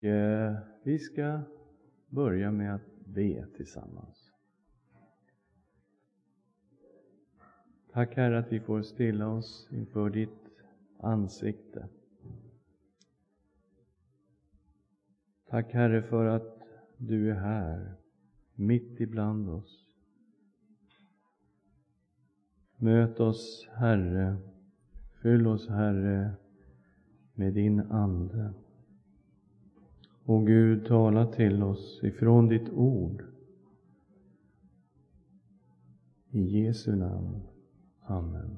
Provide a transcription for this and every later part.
Eh, vi ska börja med att be tillsammans. Tack Herre att vi får stilla oss inför ditt ansikte. Tack Herre för att du är här, mitt ibland oss. Möt oss Herre, fyll oss Herre med din Ande. Och Gud, tala till oss ifrån ditt ord. I Jesu namn. Amen.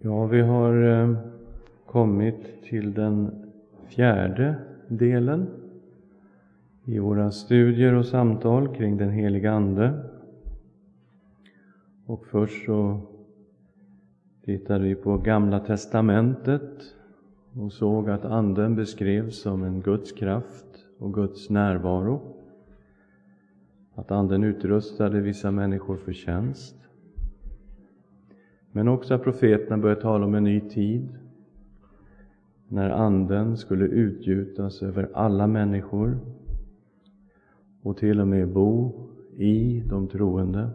Ja, vi har eh, kommit till den fjärde delen i våra studier och samtal kring den heliga Ande. Och först så tittade vi på Gamla Testamentet och såg att Anden beskrevs som en Guds kraft och Guds närvaro. Att Anden utrustade vissa människor för tjänst. Men också att profeterna började tala om en ny tid när Anden skulle utgjutas över alla människor och till och med bo i de troende.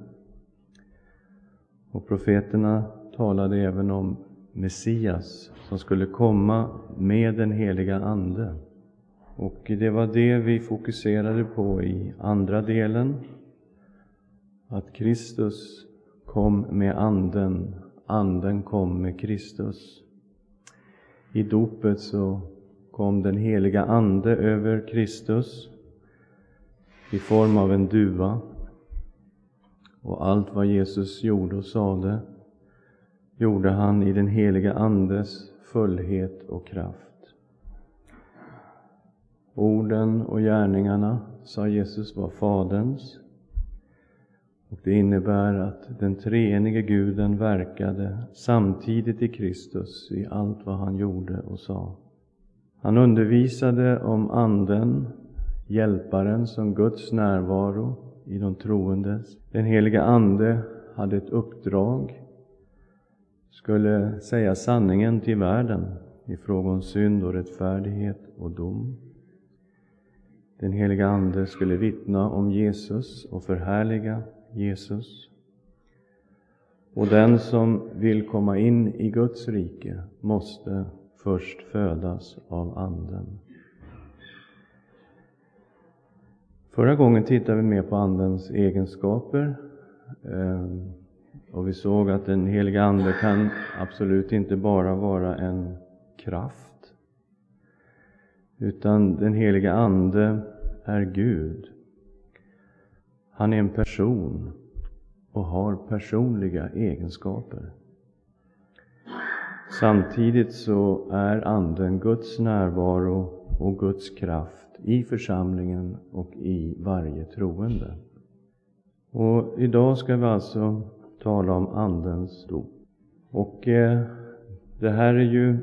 Och profeterna talade även om Messias som skulle komma med den heliga Ande. Och det var det vi fokuserade på i andra delen. Att Kristus kom med Anden, Anden kom med Kristus. I dopet så kom den heliga Ande över Kristus i form av en duva. Och allt vad Jesus gjorde och sade gjorde han i den heliga Andes fullhet och kraft. Orden och gärningarna, sa Jesus, var Faderns. Och det innebär att den treenige Guden verkade samtidigt i Kristus i allt vad han gjorde och sa. Han undervisade om Anden, Hjälparen som Guds närvaro i de troendes. Den heliga Ande hade ett uppdrag skulle säga sanningen till världen i fråga om synd och rättfärdighet och dom. Den heliga Ande skulle vittna om Jesus och förhärliga Jesus. Och den som vill komma in i Guds rike måste först födas av Anden. Förra gången tittade vi mer på Andens egenskaper. Ehm, och vi såg att den heliga Ande kan absolut inte bara vara en kraft. Utan den heliga Ande är Gud. Han är en person och har personliga egenskaper. Samtidigt så är Anden Guds närvaro och Guds kraft i församlingen och i varje troende. Och idag ska vi alltså tala om Andens dop. Och eh, det här är ju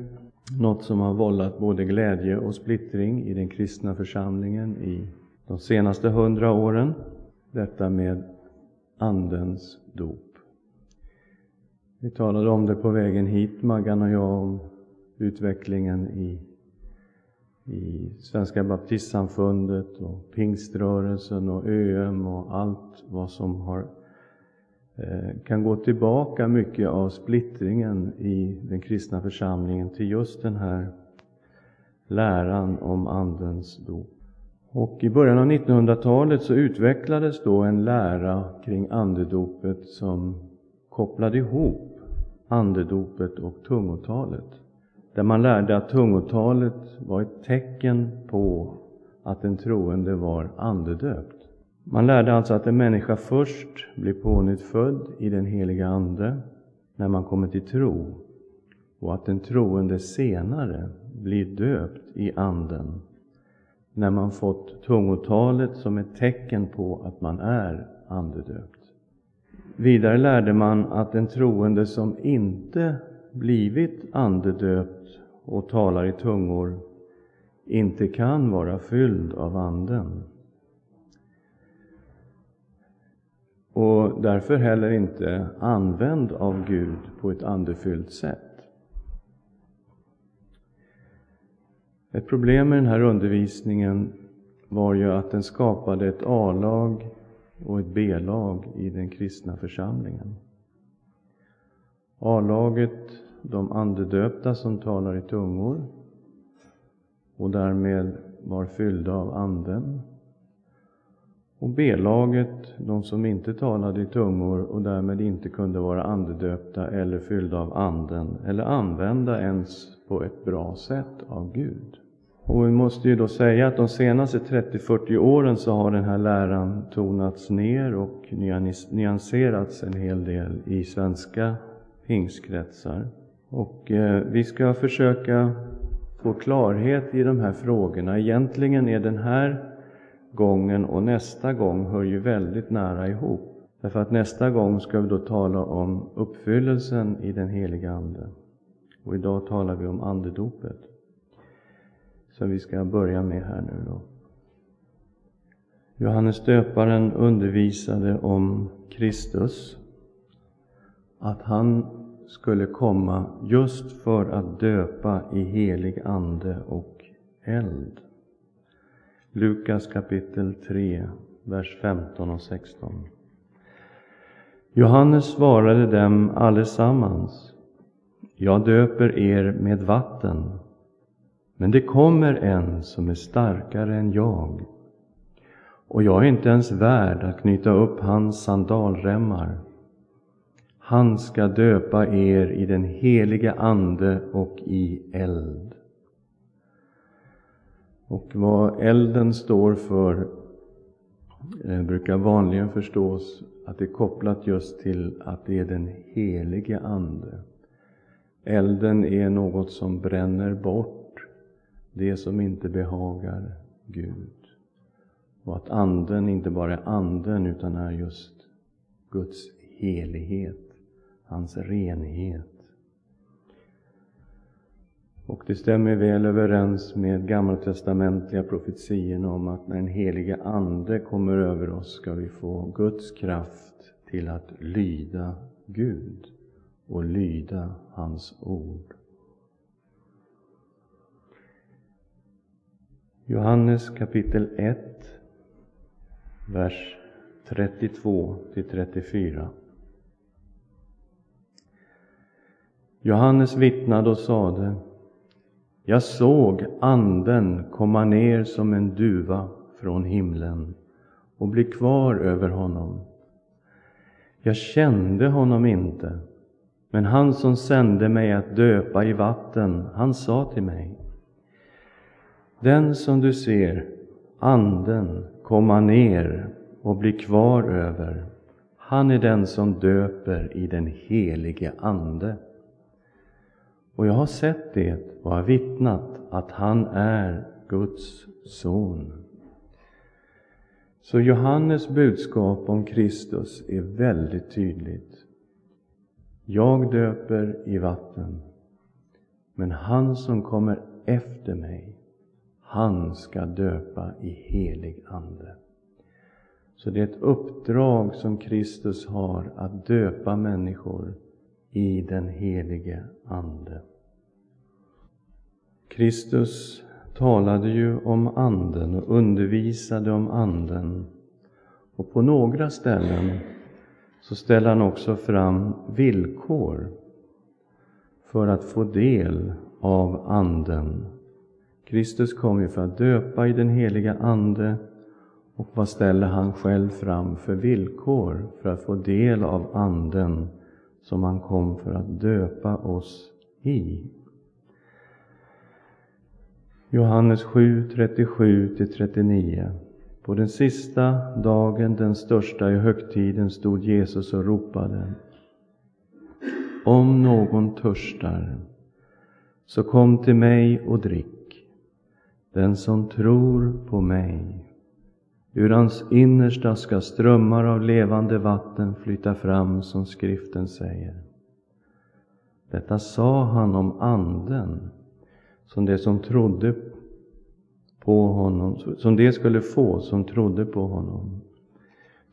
något som har vållat både glädje och splittring i den kristna församlingen i de senaste hundra åren. Detta med Andens dop. Vi talade om det på vägen hit, Maggan och jag, om utvecklingen i, i Svenska baptistsamfundet och pingströrelsen och ÖM och allt vad som har Eh, kan gå tillbaka mycket av splittringen i den kristna församlingen till just den här läran om Andens dop. Och I början av 1900-talet så utvecklades då en lära kring andedopet som kopplade ihop andedopet och tungotalet. Där man lärde att tungotalet var ett tecken på att den troende var andedöpt. Man lärde alltså att en människa först blir pånyttfödd i den heliga Ande när man kommer till tro och att den troende senare blir döpt i Anden när man fått tungotalet som ett tecken på att man är andedöpt. Vidare lärde man att en troende som inte blivit andedöpt och talar i tungor inte kan vara fylld av Anden. Och därför heller inte använd av Gud på ett andefyllt sätt. Ett problem med den här undervisningen var ju att den skapade ett A-lag och ett B-lag i den kristna församlingen. A-laget, de andedöpta som talar i tungor och därmed var fyllda av Anden. Och B-laget, de som inte talade i tungor och därmed inte kunde vara andedöpta eller fyllda av Anden eller använda ens på ett bra sätt av Gud. Och vi måste ju då säga att de senaste 30-40 åren så har den här läran tonats ner och nyanserats en hel del i svenska pingstkretsar. Och eh, vi ska försöka få klarhet i de här frågorna. Egentligen är den här gången och nästa gång hör ju väldigt nära ihop. Därför att nästa gång ska vi då tala om uppfyllelsen i den heliga Ande. Och idag talar vi om andedopet. Som vi ska börja med här nu då. Johannes döparen undervisade om Kristus, att han skulle komma just för att döpa i helig ande och eld. Lukas kapitel 3, vers 15 och 16. Johannes svarade dem allesammans. Jag döper er med vatten, men det kommer en som är starkare än jag, och jag är inte ens värd att knyta upp hans sandalremmar. Han ska döpa er i den helige Ande och i eld. Och vad elden står för eh, brukar vanligen förstås att det är kopplat just till att det är den helige Ande. Elden är något som bränner bort det som inte behagar Gud. Och att Anden inte bara är Anden utan är just Guds helighet hans renhet. Och det stämmer väl överens med gammaltestamentliga profetiorna om att när den helige Ande kommer över oss ska vi få Guds kraft till att lyda Gud och lyda hans ord. Johannes kapitel 1, vers 32 till 34. Johannes vittnade och sade jag såg Anden komma ner som en duva från himlen och bli kvar över honom. Jag kände honom inte, men han som sände mig att döpa i vatten, han sa till mig Den som du ser, Anden, komma ner och bli kvar över, han är den som döper i den helige Ande. Och jag har sett det och har vittnat att han är Guds son. Så Johannes budskap om Kristus är väldigt tydligt. Jag döper i vatten, men han som kommer efter mig, han ska döpa i helig Ande. Så det är ett uppdrag som Kristus har att döpa människor i den helige Ande. Kristus talade ju om Anden och undervisade om Anden. Och på några ställen så ställer han också fram villkor för att få del av Anden. Kristus kom ju för att döpa i den heliga Ande och vad ställer han själv fram för villkor för att få del av Anden som han kom för att döpa oss i? Johannes 7, 37-39. På den sista dagen, den största i högtiden, stod Jesus och ropade. Om någon törstar, så kom till mig och drick. Den som tror på mig, ur hans innersta ska strömmar av levande vatten flyta fram, som skriften säger. Detta sa han om Anden, som det som trodde på honom, som det skulle få som trodde på honom.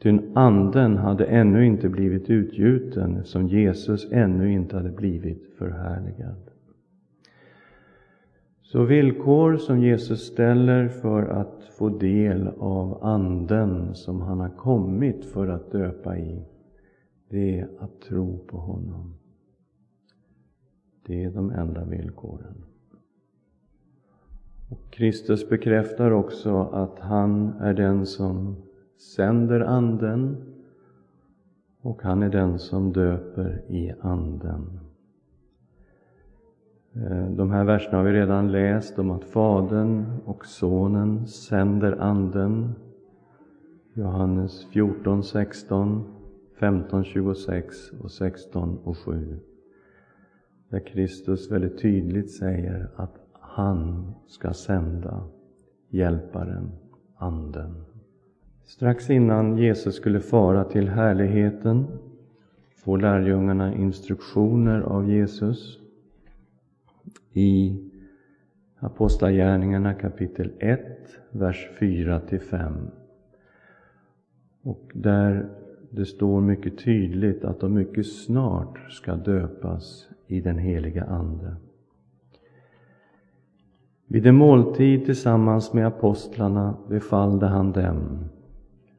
Ty anden hade ännu inte blivit utgjuten, som Jesus ännu inte hade blivit förhärligad. Så villkor som Jesus ställer för att få del av Anden som han har kommit för att döpa i, det är att tro på honom. Det är de enda villkoren. Och Kristus bekräftar också att han är den som sänder Anden och han är den som döper i Anden. Eh, de här verserna har vi redan läst om att Fadern och Sonen sänder Anden. Johannes 14, 16, 15, 26 och 16 och 7. Där Kristus väldigt tydligt säger att han ska sända Hjälparen, Anden. Strax innan Jesus skulle fara till härligheten får lärjungarna instruktioner av Jesus i Apostlagärningarna kapitel 1, vers 4 5. Och där det står mycket tydligt att de mycket snart ska döpas i den heliga Ande. Vid en måltid tillsammans med apostlarna befallde han dem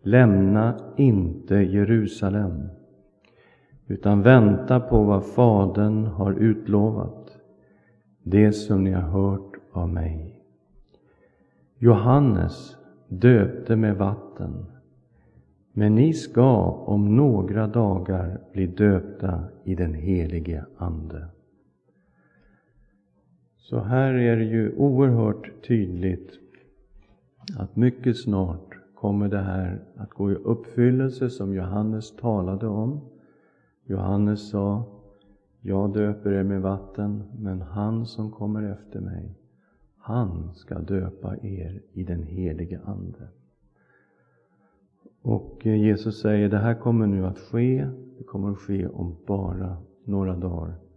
Lämna inte Jerusalem utan vänta på vad Fadern har utlovat, det som ni har hört av mig. Johannes döpte med vatten, men ni ska om några dagar bli döpta i den helige Ande. Så här är det ju oerhört tydligt att mycket snart kommer det här att gå i uppfyllelse som Johannes talade om. Johannes sa, jag döper er med vatten, men han som kommer efter mig, han ska döpa er i den helige Ande. Och eh, Jesus säger, det här kommer nu att ske, det kommer att ske om bara några dagar.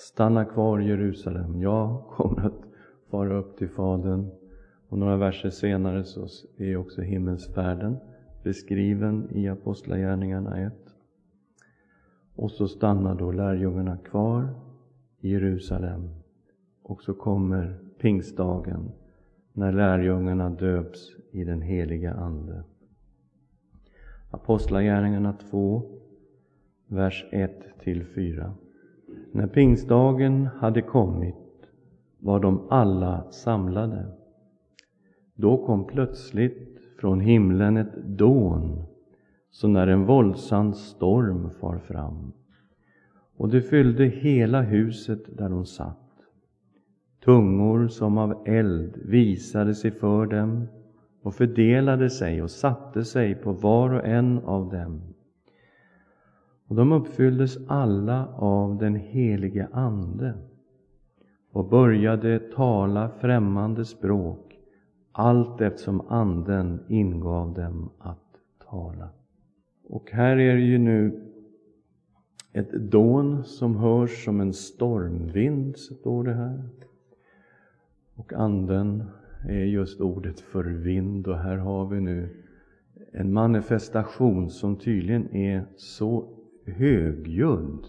Stanna kvar i Jerusalem, jag kommer att fara upp till Fadern och några verser senare så är också himmelsfärden beskriven i Apostlagärningarna 1. Och så stannar då lärjungarna kvar i Jerusalem. Och så kommer pingstdagen när lärjungarna döps i den heliga Ande. Apostlagärningarna 2, vers 1 4. När pingstdagen hade kommit var de alla samlade. Då kom plötsligt från himlen ett dån, så när en våldsam storm far fram. Och det fyllde hela huset där de satt. Tungor som av eld visade sig för dem och fördelade sig och satte sig på var och en av dem. Och de uppfylldes alla av den helige Ande och började tala främmande språk allt eftersom Anden ingav dem att tala. Och här är det ju nu ett dån som hörs som en stormvind, står det här. Och Anden är just ordet för vind och här har vi nu en manifestation som tydligen är så högljudd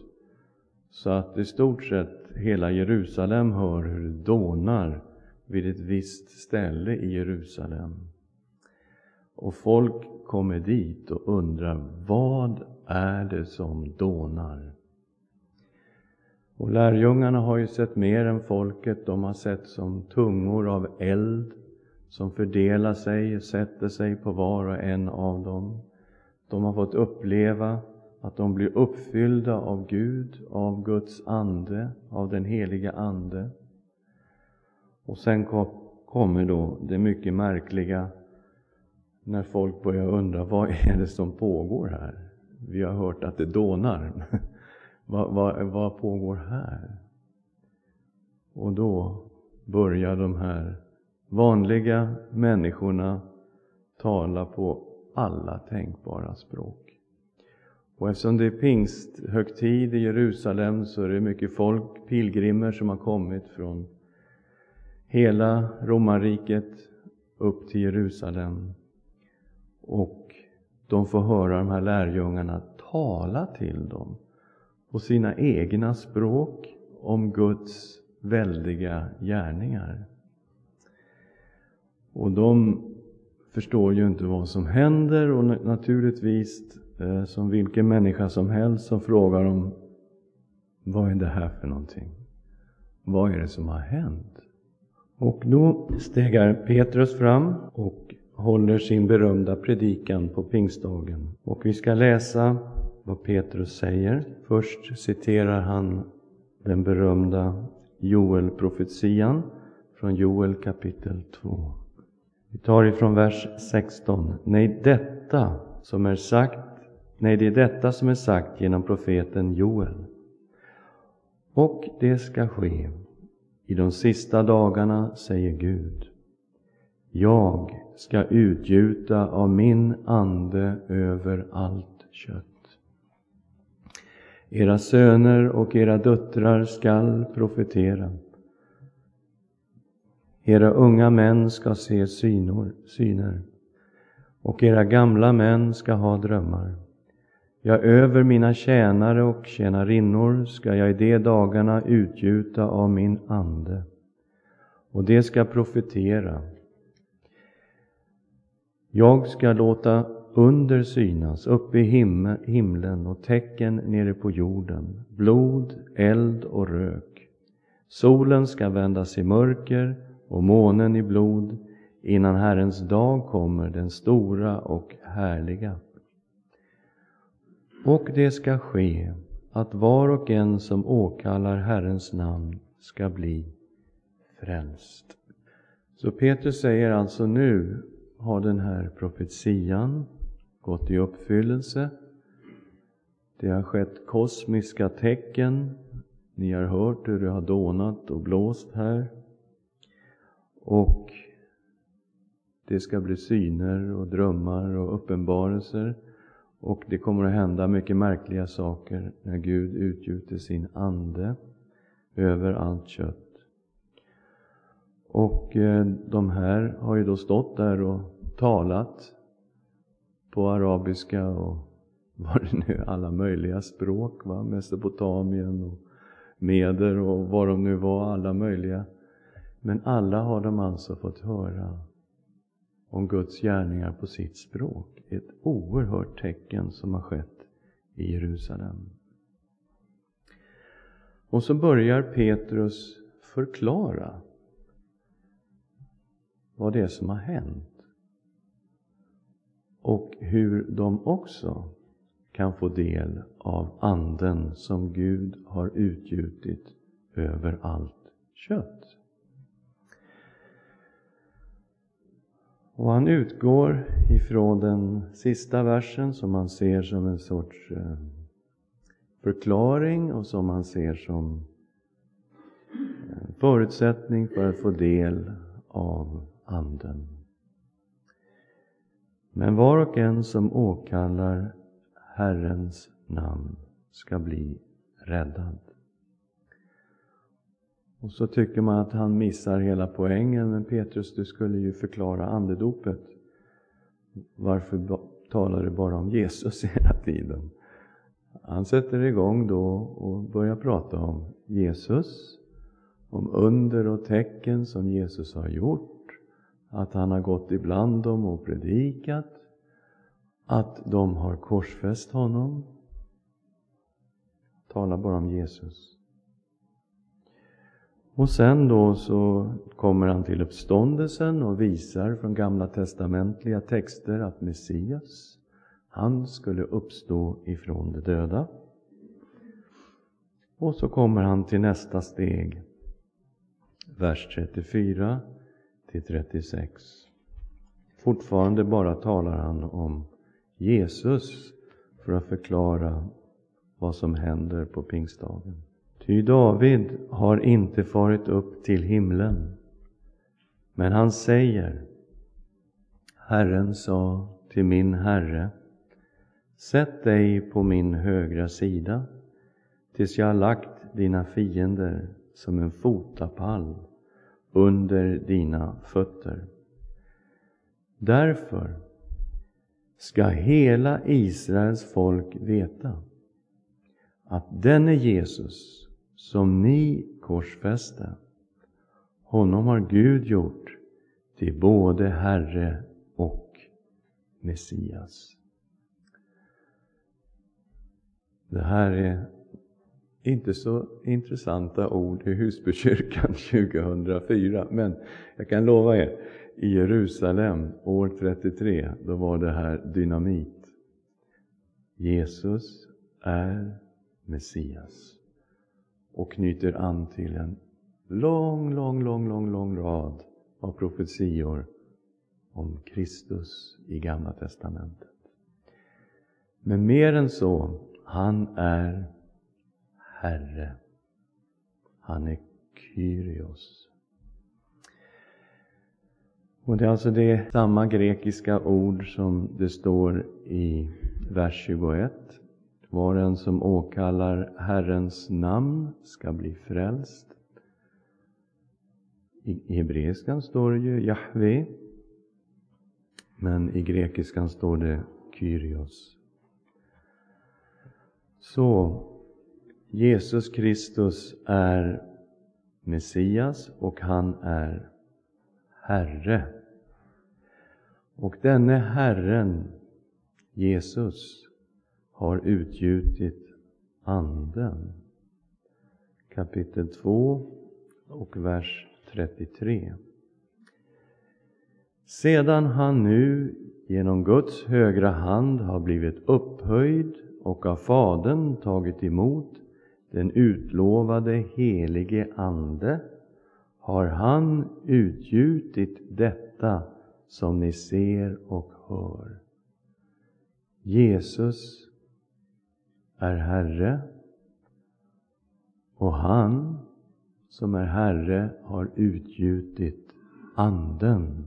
så att i stort sett hela Jerusalem hör hur det dånar vid ett visst ställe i Jerusalem. Och folk kommer dit och undrar, vad är det som dånar? Och lärjungarna har ju sett mer än folket. De har sett som tungor av eld som fördelar sig och sätter sig på var och en av dem. De har fått uppleva att de blir uppfyllda av Gud, av Guds ande, av den heliga Ande. Och sen kommer då det mycket märkliga när folk börjar undra vad är det som pågår här? Vi har hört att det dånar. vad, vad, vad pågår här? Och då börjar de här vanliga människorna tala på alla tänkbara språk. Och eftersom det är pingsthögtid i Jerusalem så är det mycket folk, pilgrimer, som har kommit från hela romarriket upp till Jerusalem. Och de får höra de här lärjungarna tala till dem på sina egna språk om Guds väldiga gärningar. Och de förstår ju inte vad som händer och naturligtvis Eh, som vilken människa som helst som frågar om Vad är det här för någonting? Vad är det som har hänt? Och då stegar Petrus fram och håller sin berömda predikan på pingstdagen. Och vi ska läsa vad Petrus säger. Först citerar han den berömda Joel-profetian från Joel kapitel 2. Vi tar ifrån vers 16. Nej, detta som är sagt, nej, det är detta som är sagt genom profeten Joel. Och det ska ske i de sista dagarna, säger Gud. Jag ska utgjuta av min ande över allt kött. Era söner och era döttrar skall profetera. Era unga män ska se synor, syner och era gamla män ska ha drömmar. Ja, över mina tjänare och tjänarinnor ska jag i de dagarna utgjuta av min ande, och de ska profetera. Jag ska låta under synas uppe i him himlen och tecken nere på jorden, blod, eld och rök. Solen ska vändas i mörker och månen i blod innan Herrens dag kommer, den stora och härliga. Och det ska ske att var och en som åkallar Herrens namn ska bli frälst. Så Petrus säger alltså nu har den här profetian gått i uppfyllelse. Det har skett kosmiska tecken. Ni har hört hur det har dånat och blåst här. Och det ska bli syner och drömmar och uppenbarelser. Och det kommer att hända mycket märkliga saker när Gud utgjuter sin ande över allt kött. Och eh, de här har ju då stått där och talat på arabiska och var det nu alla möjliga språk, va? Mesopotamien och Meder och vad de nu var, alla möjliga. Men alla har de alltså fått höra om Guds gärningar på sitt språk. Ett oerhört tecken som har skett i Jerusalem. Och så börjar Petrus förklara vad det är som har hänt och hur de också kan få del av Anden som Gud har utgjutit över allt kött. Och han utgår ifrån den sista versen som man ser som en sorts eh, förklaring och som man ser som en förutsättning för att få del av Anden. Men var och en som åkallar Herrens namn ska bli räddad. Och så tycker man att han missar hela poängen, men Petrus, du skulle ju förklara andedopet. Varför talar du bara om Jesus hela tiden? Han sätter igång då och börjar prata om Jesus, om under och tecken som Jesus har gjort, att han har gått ibland dem och predikat, att de har korsfäst honom. Talar bara om Jesus. Och sen då så kommer han till uppståndelsen och visar från gamla testamentliga texter att Messias, han skulle uppstå ifrån de döda. Och så kommer han till nästa steg, vers 34 till 36. Fortfarande bara talar han om Jesus för att förklara vad som händer på pingstdagen. Ty David har inte farit upp till himlen, men han säger Herren sa till min Herre Sätt dig på min högra sida tills jag har lagt dina fiender som en fotapall under dina fötter. Därför ska hela Israels folk veta att denne Jesus som ni korsfäste, honom har Gud gjort till både Herre och Messias. Det här är inte så intressanta ord i Husbykyrkan 2004, men jag kan lova er, i Jerusalem år 33, då var det här dynamit. Jesus är Messias och knyter an till en lång, lång, lång, lång, lång rad av profetior om Kristus i Gamla Testamentet. Men mer än så, han är Herre. Han är Kyrios. Och det är alltså det samma grekiska ord som det står i vers 21. Var en som åkallar Herrens namn ska bli frälst. I hebreiskan står det ju Jahve, men i grekiskan står det Kyrios. Så Jesus Kristus är Messias och han är Herre. Och denne Herren, Jesus, har utgjutit Anden. Kapitel 2 och vers 33. Sedan han nu genom Guds högra hand har blivit upphöjd och av Fadern tagit emot den utlovade helige Ande har han utgjutit detta som ni ser och hör. Jesus är Herre och han som är Herre har utgjutit Anden.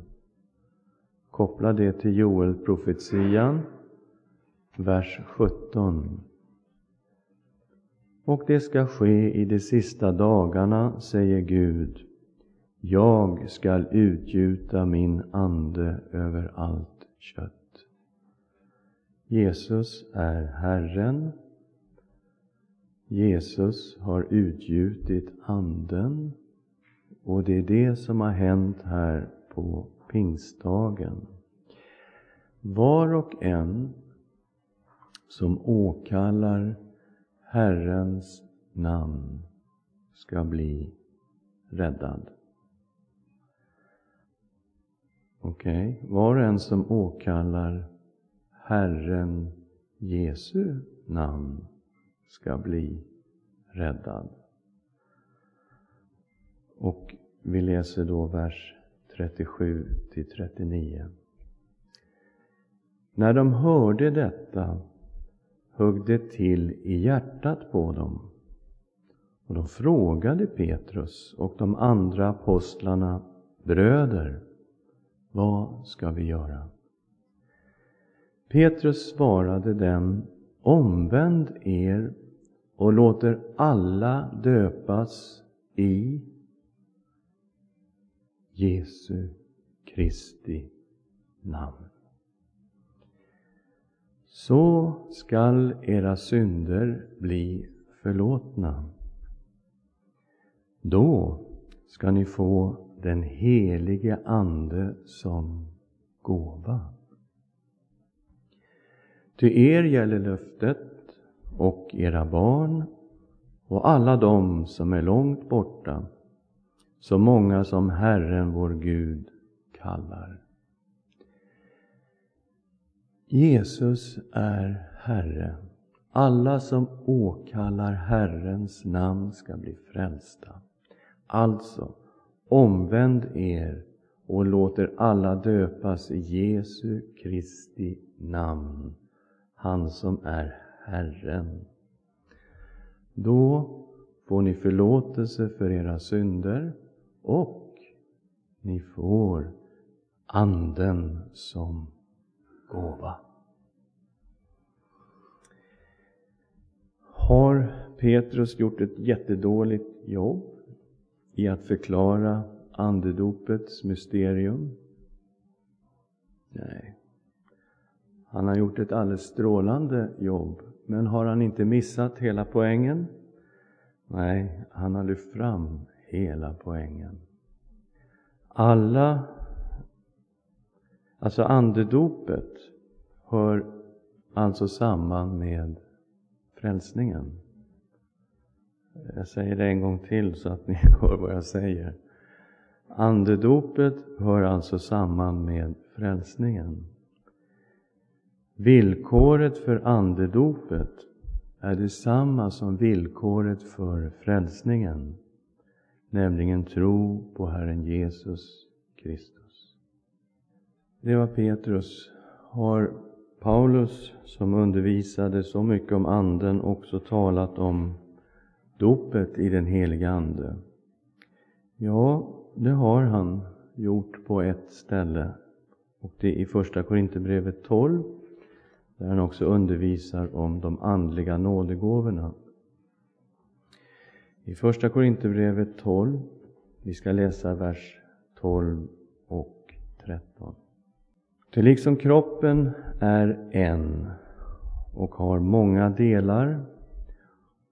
Koppla det till Joel-profetian, vers 17. Och det ska ske i de sista dagarna, säger Gud. Jag skall utgjuta min ande över allt kött. Jesus är Herren. Jesus har utgjutit Anden. Och det är det som har hänt här på pingstdagen. Var och en som åkallar Herrens namn ska bli räddad. Okej, okay. var och en som åkallar Herren Jesu namn ska bli räddad. Och vi läser då vers 37 till 39. När de hörde detta högg det till i hjärtat på dem. Och de frågade Petrus och de andra apostlarna, bröder, vad ska vi göra? Petrus svarade dem, omvänd er och låter alla döpas i Jesu Kristi namn. Så skall era synder bli förlåtna. Då ska ni få den helige Ande som gåva. Ty er gäller löftet och era barn och alla dem som är långt borta, så många som Herren vår Gud kallar. Jesus är Herre. Alla som åkallar Herrens namn ska bli frälsta. Alltså, omvänd er och låter alla döpas i Jesu Kristi namn, han som är Herren. Då får ni förlåtelse för era synder och ni får Anden som gåva. Har Petrus gjort ett jättedåligt jobb i att förklara andedopets mysterium? Nej. Han har gjort ett alldeles strålande jobb, men har han inte missat hela poängen? Nej, han har lyft fram hela poängen. Alla Alltså andedopet hör alltså samman med frälsningen. Jag säger det en gång till så att ni hör vad jag säger. Andedopet hör alltså samman med frälsningen. Villkoret för andedopet är detsamma som villkoret för frälsningen, nämligen tro på Herren Jesus Kristus. Det var Petrus. Har Paulus, som undervisade så mycket om Anden, också talat om dopet i den heliga Ande? Ja, det har han gjort på ett ställe. Och det är i Första Korinthierbrevet 12, där han också undervisar om de andliga nådegåvorna. I Första Korinthierbrevet 12, vi ska läsa vers 12 och 13. Ty liksom kroppen är en och har många delar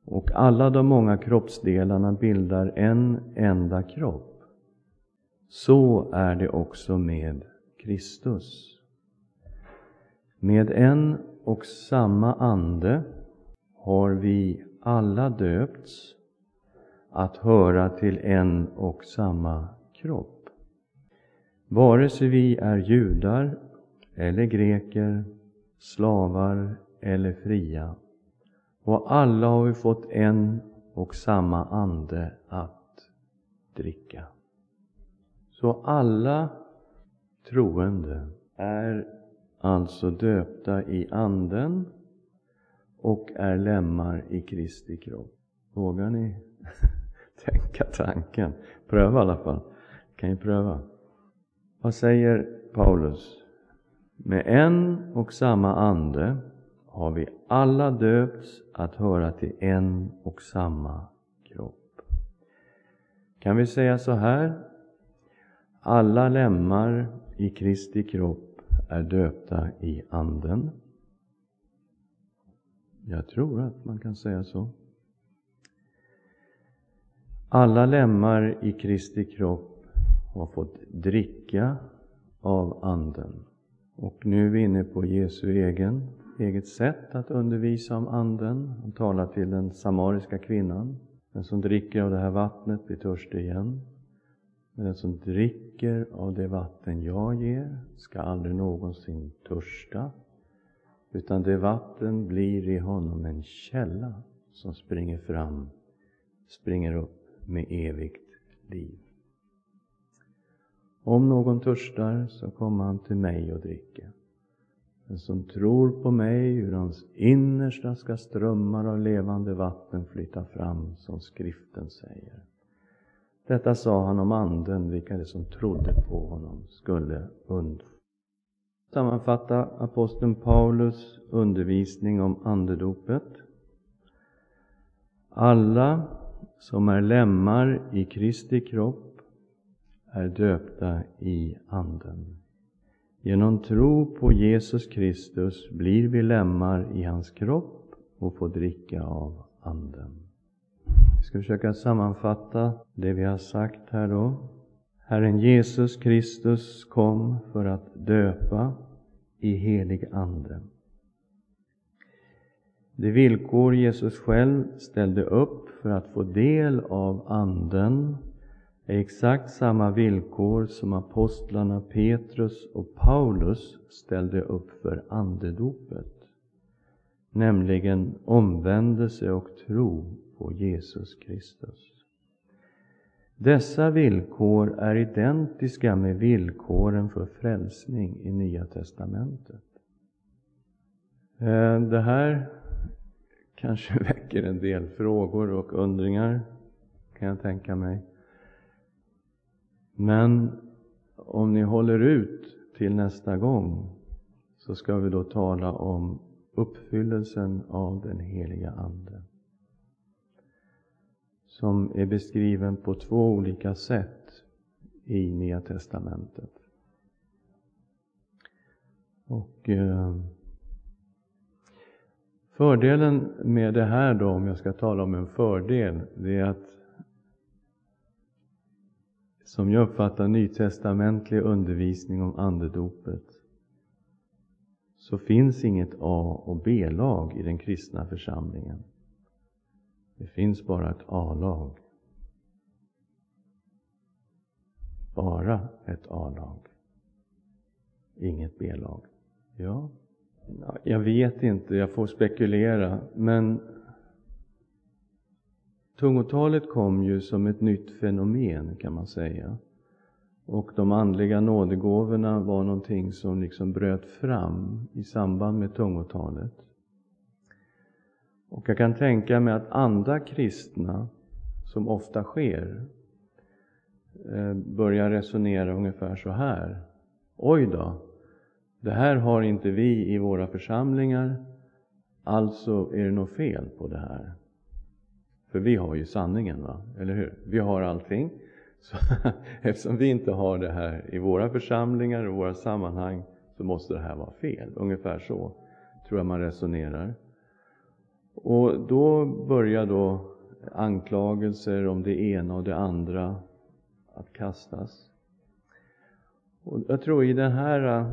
och alla de många kroppsdelarna bildar en enda kropp. Så är det också med Kristus. Med en och samma ande har vi alla döpts att höra till en och samma kropp. Vare sig vi är judar eller greker, slavar eller fria. Och alla har vi fått en och samma ande att dricka. Så alla troende är alltså döpta i Anden och är lemmar i Kristi kropp. Vågar ni tänka tanken? Pröva i alla fall. Kan ju pröva. Vad säger Paulus? Med en och samma ande har vi alla döpts att höra till en och samma kropp. Kan vi säga så här? Alla lemmar i Kristi kropp är döpta i Anden. Jag tror att man kan säga så. Alla lemmar i Kristi kropp har fått dricka av Anden. Och nu är vi inne på Jesu egen, eget sätt att undervisa om Anden. Han talar till den samariska kvinnan. Den som dricker av det här vattnet blir törstig igen. Men den som dricker av det vatten jag ger ska aldrig någonsin törsta. Utan det vatten blir i honom en källa som springer fram, springer upp med evigt liv. Om någon törstar så kommer han till mig och dricker. Den som tror på mig, ur hans innersta ska strömmar av levande vatten flyta fram, som skriften säger. Detta sa han om anden, vilka det som trodde på honom skulle undfå. Sammanfatta aposteln Paulus undervisning om andedopet. Alla som är lemmar i Kristi kropp är döpta i Anden. Genom tro på Jesus Kristus blir vi lemmar i hans kropp och får dricka av Anden. Vi ska försöka sammanfatta det vi har sagt här då. Herren Jesus Kristus kom för att döpa i helig Ande. De villkor Jesus själv ställde upp för att få del av Anden är exakt samma villkor som apostlarna Petrus och Paulus ställde upp för andedopet, nämligen omvändelse och tro på Jesus Kristus. Dessa villkor är identiska med villkoren för frälsning i Nya testamentet. Eh, det här kanske väcker en del frågor och undringar, kan jag tänka mig. Men om ni håller ut till nästa gång så ska vi då tala om uppfyllelsen av den heliga Ande som är beskriven på två olika sätt i Nya testamentet. Och eh, Fördelen med det här då, om jag ska tala om en fördel, det är att som jag uppfattar nytestamentlig undervisning om andedopet, så finns inget A och B-lag i den kristna församlingen. Det finns bara ett A-lag. Bara ett A-lag. Inget B-lag. Ja, jag vet inte, jag får spekulera, men tungotalet kom ju som ett nytt fenomen kan man säga. Och de andliga nådegåvorna var någonting som liksom bröt fram i samband med tungotalet. Och jag kan tänka mig att andra kristna, som ofta sker, eh, börjar resonera ungefär så här. Oj då, det här har inte vi i våra församlingar, alltså är det något fel på det här. För vi har ju sanningen, va? eller hur? Vi har allting. Så eftersom vi inte har det här i våra församlingar och våra sammanhang så måste det här vara fel. Ungefär så tror jag man resonerar. Och då börjar då anklagelser om det ena och det andra att kastas. Och jag tror i den här äh,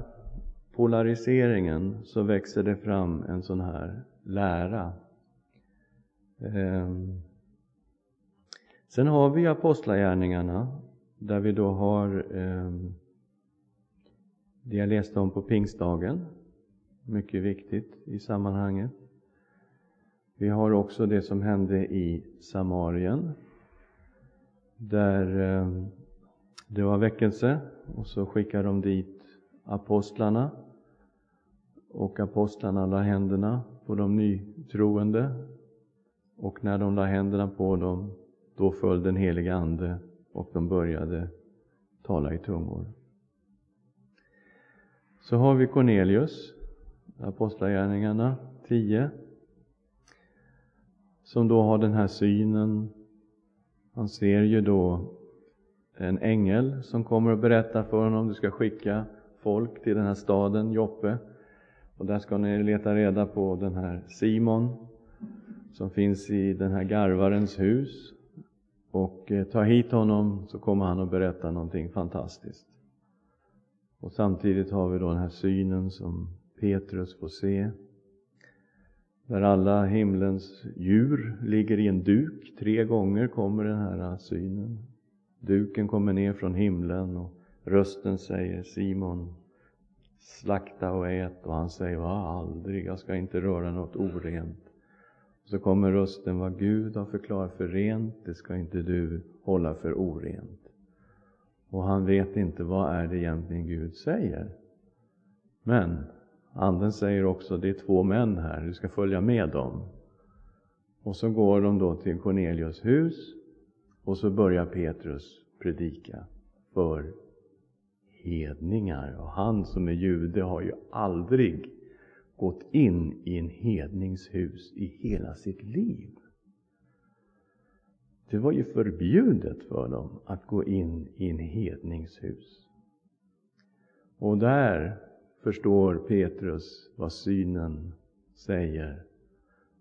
polariseringen så växer det fram en sån här lära. Ehm. Sen har vi apostlagärningarna där vi då har ehm, det jag läste om på pingstdagen. Mycket viktigt i sammanhanget. Vi har också det som hände i Samarien där eh, det var väckelse och så skickade de dit apostlarna. Och apostlarna la händerna på de nytroende. Och när de la händerna på dem då föll den heliga Ande och de började tala i tungor. Så har vi Cornelius, Apostlagärningarna 10, som då har den här synen. Han ser ju då en ängel som kommer och berättar för honom, du ska skicka folk till den här staden Joppe och där ska ni leta reda på den här Simon som finns i den här garvarens hus. Och eh, ta hit honom så kommer han att berätta någonting fantastiskt. Och samtidigt har vi då den här synen som Petrus får se. Där alla himlens djur ligger i en duk. Tre gånger kommer den här synen. Duken kommer ner från himlen och rösten säger Simon, slakta och ät. Och han säger, va aldrig, jag ska inte röra något orent. Så kommer rösten, vad Gud har förklarat för rent, det ska inte du hålla för orent. Och han vet inte vad är det egentligen Gud säger. Men Anden säger också, det är två män här, du ska följa med dem. Och så går de då till Cornelius hus och så börjar Petrus predika för hedningar. Och han som är jude har ju aldrig gått in i en hedningshus i hela sitt liv. Det var ju förbjudet för dem att gå in i en hedningshus. Och där förstår Petrus vad synen säger.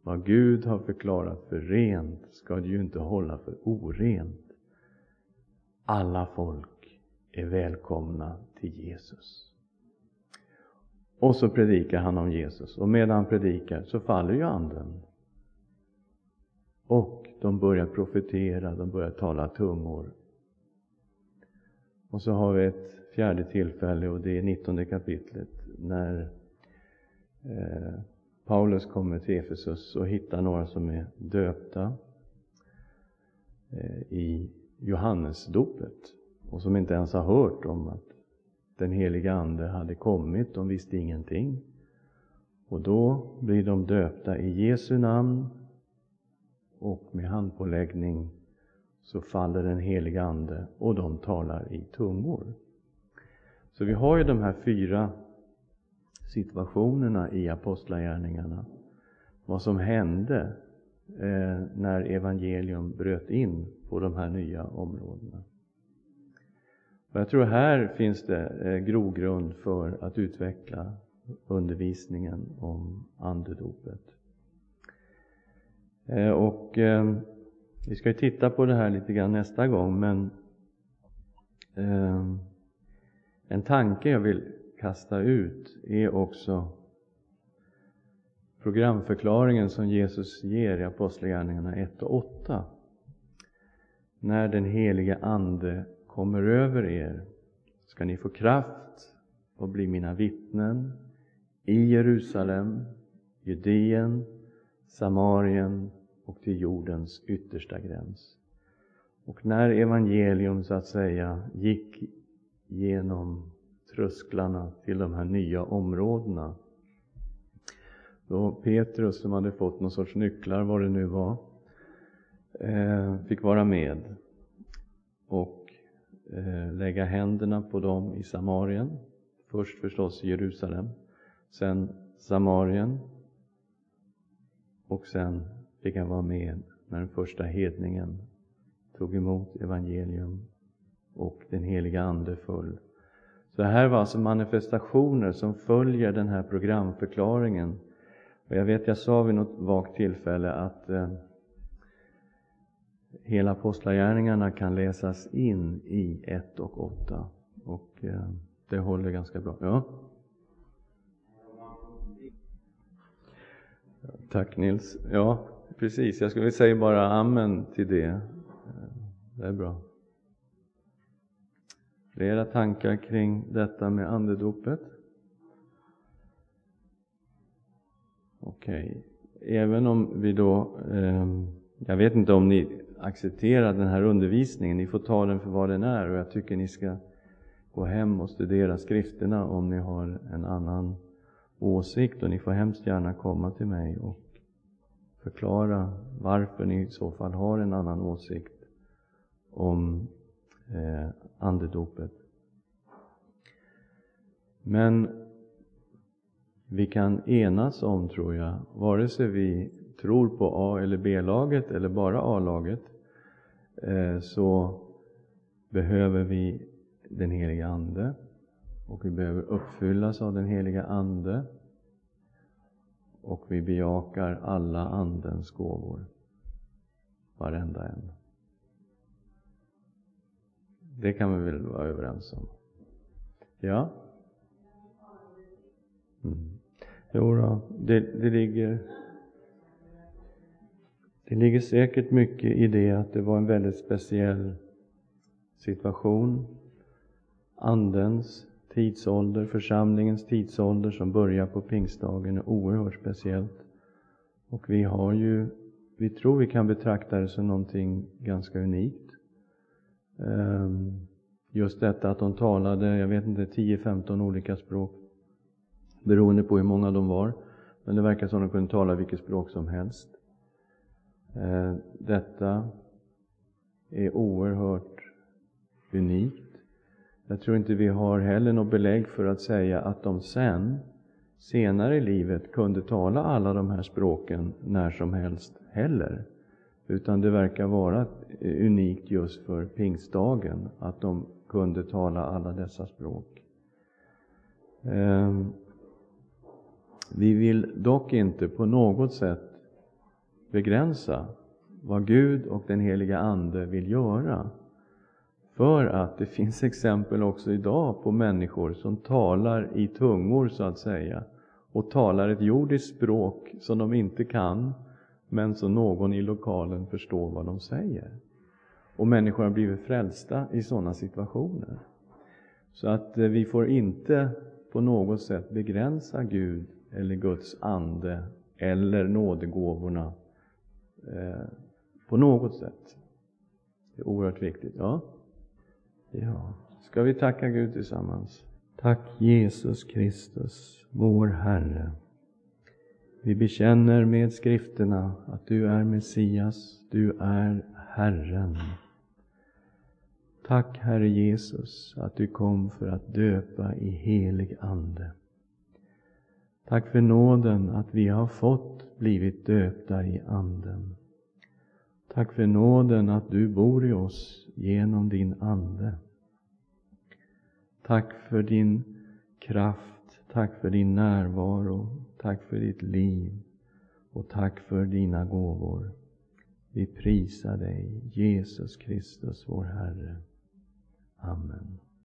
Vad Gud har förklarat för rent ska du ju inte hålla för orent. Alla folk är välkomna till Jesus. Och så predikar han om Jesus. Och medan han predikar så faller ju anden. Och de börjar profetera, de börjar tala tungor. Och så har vi ett fjärde tillfälle och det är 19 kapitlet när eh, Paulus kommer till Efesus och hittar några som är döpta eh, i Johannesdopet och som inte ens har hört om att den heliga Ande hade kommit, de visste ingenting. Och då blir de döpta i Jesu namn och med handpåläggning så faller den heliga Ande och de talar i tungor. Så vi har ju de här fyra situationerna i Apostlagärningarna. Vad som hände eh, när evangelium bröt in på de här nya områdena. Och jag tror här finns det eh, grogrund för att utveckla undervisningen om andedopet. Eh, och eh, vi ska titta på det här lite grann nästa gång, men eh, en tanke jag vill kasta ut är också programförklaringen som Jesus ger i Apostlagärningarna 1 och 8. När den helige Ande kommer över er ska ni få kraft och bli mina vittnen i Jerusalem, Judeen, Samarien och till jordens yttersta gräns. Och när evangelium så att säga gick genom trösklarna till de här nya områdena då Petrus, som hade fått någon sorts nycklar, vad det nu var, eh, fick vara med och eh, lägga händerna på dem i Samarien. Först förstås i Jerusalem, sen Samarien och sen fick han vara med när den första hedningen tog emot evangelium och den heliga Ande föll. Så det här var alltså manifestationer som följer den här programförklaringen. Och jag vet, jag sa vid något vagt tillfälle att eh, hela Apostlagärningarna kan läsas in i 1 och 8. Och eh, det håller ganska bra. Ja. Tack Nils. Ja, precis. Jag skulle säga bara amen till det. Det är bra. Flera tankar kring detta med andedopet? Okej. Okay. Även om vi då, eh, jag vet inte om ni accepterar den här undervisningen, ni får ta den för vad den är och jag tycker ni ska gå hem och studera skrifterna om ni har en annan åsikt och ni får hemskt gärna komma till mig och förklara varför ni i så fall har en annan åsikt om eh, andedopet. Men vi kan enas om, tror jag, vare sig vi tror på A eller B-laget eller bara A-laget, eh, så behöver vi den heliga Ande och vi behöver uppfyllas av den heliga Ande och vi bejakar alla Andens gåvor. Varenda en. Det kan vi väl vara överens om? Ja? Mm. Jo då, det, det ligger det ligger säkert mycket i det att det var en väldigt speciell situation. Andens tidsålder, församlingens tidsålder som börjar på pingstdagen är oerhört speciellt. Och vi har ju, vi tror vi kan betrakta det som någonting ganska unikt. Ehm, just detta att de talade, jag vet inte, 10-15 olika språk. Beroende på hur många de var. Men det verkar som de kunde tala vilket språk som helst. Ehm, detta är oerhört unikt. Jag tror inte vi har heller något belägg för att säga att de sen, senare i livet, kunde tala alla de här språken när som helst heller. Utan det verkar vara eh, unikt just för pingstdagen, att de kunde tala alla dessa språk. Ehm, vi vill dock inte på något sätt begränsa vad Gud och den heliga Ande vill göra. För att det finns exempel också idag på människor som talar i tungor, så att säga, och talar ett jordiskt språk som de inte kan, men så någon i lokalen förstår vad de säger. Och människor har blivit frälsta i sådana situationer. Så att eh, vi får inte på något sätt begränsa Gud eller Guds ande eller nådegåvorna eh, på något sätt. Det är oerhört viktigt. Ja? ja. Ska vi tacka Gud tillsammans? Tack Jesus Kristus, vår Herre. Vi bekänner med skrifterna att du är Messias, du är Herren. Tack Herre Jesus att du kom för att döpa i helig Ande. Tack för nåden att vi har fått blivit döpta i Anden. Tack för nåden att du bor i oss genom din Ande. Tack för din kraft, tack för din närvaro, tack för ditt liv och tack för dina gåvor. Vi prisar dig, Jesus Kristus, vår Herre. Amen.